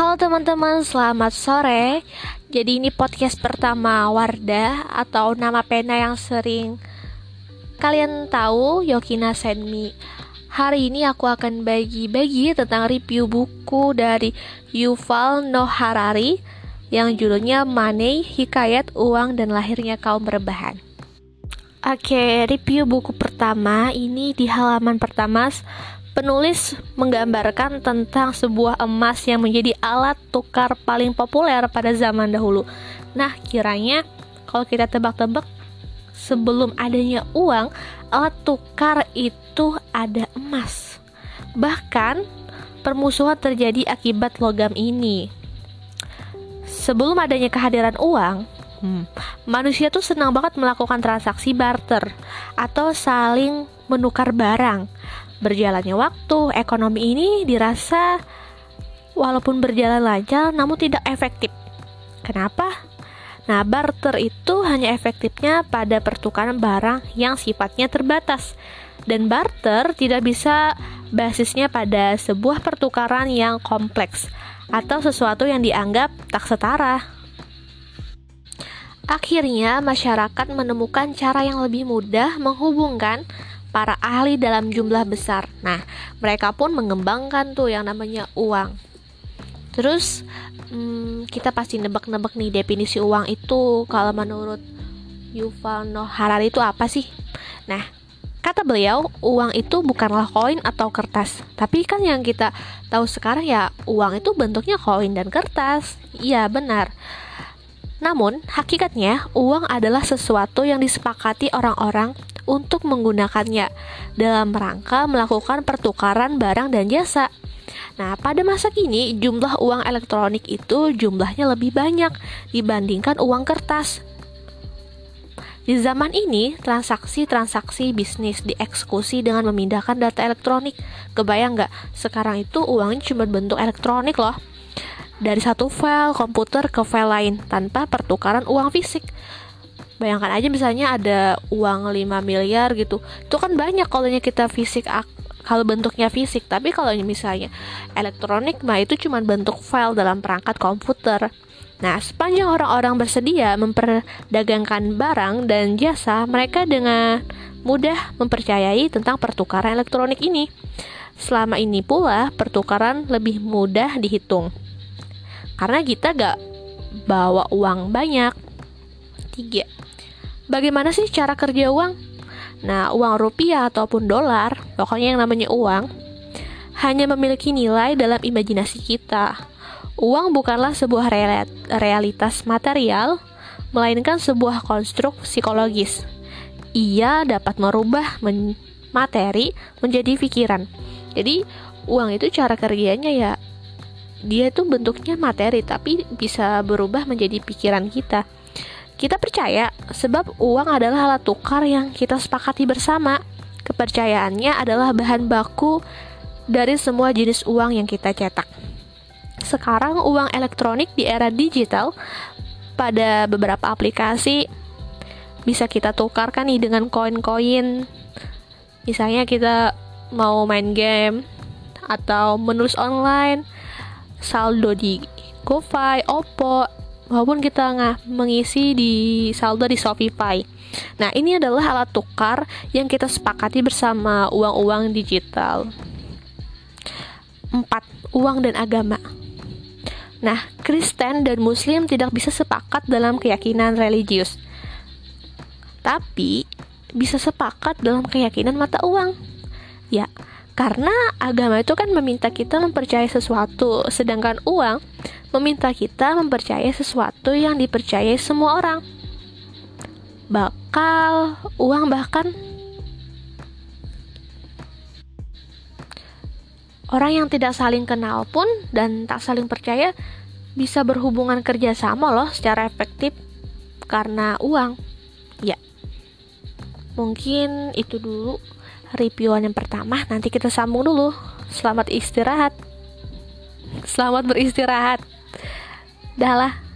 Halo teman-teman, selamat sore. Jadi ini podcast pertama Wardah atau nama pena yang sering kalian tahu Yokina Senmi. Hari ini aku akan bagi-bagi tentang review buku dari Yuval Noah Harari yang judulnya Money, Hikayat Uang dan Lahirnya Kaum Rebahan. Oke, review buku pertama ini di halaman pertama Penulis menggambarkan tentang sebuah emas yang menjadi alat tukar paling populer pada zaman dahulu. Nah, kiranya kalau kita tebak-tebak sebelum adanya uang, alat tukar itu ada emas. Bahkan permusuhan terjadi akibat logam ini. Sebelum adanya kehadiran uang, hmm, manusia tuh senang banget melakukan transaksi barter atau saling menukar barang Berjalannya waktu, ekonomi ini dirasa walaupun berjalan lancar namun tidak efektif. Kenapa? Nah, barter itu hanya efektifnya pada pertukaran barang yang sifatnya terbatas. Dan barter tidak bisa basisnya pada sebuah pertukaran yang kompleks atau sesuatu yang dianggap tak setara. Akhirnya, masyarakat menemukan cara yang lebih mudah menghubungkan para ahli dalam jumlah besar. Nah, mereka pun mengembangkan tuh yang namanya uang. Terus hmm, kita pasti nebak-nebak nih definisi uang itu kalau menurut Yuval Noah Harari itu apa sih? Nah, kata beliau, uang itu bukanlah koin atau kertas. Tapi kan yang kita tahu sekarang ya, uang itu bentuknya koin dan kertas. Iya, benar. Namun, hakikatnya uang adalah sesuatu yang disepakati orang-orang untuk menggunakannya dalam rangka melakukan pertukaran barang dan jasa. Nah, pada masa kini jumlah uang elektronik itu jumlahnya lebih banyak dibandingkan uang kertas. Di zaman ini, transaksi-transaksi bisnis dieksekusi dengan memindahkan data elektronik. Kebayang nggak? Sekarang itu uangnya cuma bentuk elektronik loh. Dari satu file komputer ke file lain tanpa pertukaran uang fisik bayangkan aja misalnya ada uang 5 miliar gitu itu kan banyak kalau kita fisik kalau bentuknya fisik tapi kalau misalnya elektronik mah itu cuma bentuk file dalam perangkat komputer Nah, sepanjang orang-orang bersedia memperdagangkan barang dan jasa, mereka dengan mudah mempercayai tentang pertukaran elektronik ini. Selama ini pula, pertukaran lebih mudah dihitung. Karena kita gak bawa uang banyak. Tiga, Bagaimana sih cara kerja uang? Nah, uang rupiah ataupun dolar, pokoknya yang namanya uang, hanya memiliki nilai dalam imajinasi kita. Uang bukanlah sebuah realitas material, melainkan sebuah konstruk psikologis. Ia dapat merubah men materi menjadi pikiran. Jadi, uang itu cara kerjanya ya dia itu bentuknya materi tapi bisa berubah menjadi pikiran kita. Kita percaya sebab uang adalah alat tukar yang kita sepakati bersama. Kepercayaannya adalah bahan baku dari semua jenis uang yang kita cetak. Sekarang uang elektronik di era digital pada beberapa aplikasi bisa kita tukarkan nih dengan koin-koin. Misalnya kita mau main game atau menulis online, saldo di GoFi, Oppo, maupun kita nggak mengisi di saldo di Shopify. Nah, ini adalah alat tukar yang kita sepakati bersama uang-uang digital. 4. Uang dan agama. Nah, Kristen dan Muslim tidak bisa sepakat dalam keyakinan religius. Tapi bisa sepakat dalam keyakinan mata uang. Ya, karena agama itu kan meminta kita mempercayai sesuatu, sedangkan uang meminta kita mempercayai sesuatu yang dipercayai semua orang. Bakal, uang bahkan orang yang tidak saling kenal pun dan tak saling percaya bisa berhubungan kerjasama loh secara efektif karena uang. Ya, mungkin itu dulu reviewan yang pertama. Nanti kita sambung dulu. Selamat istirahat. Selamat beristirahat. Dah lah.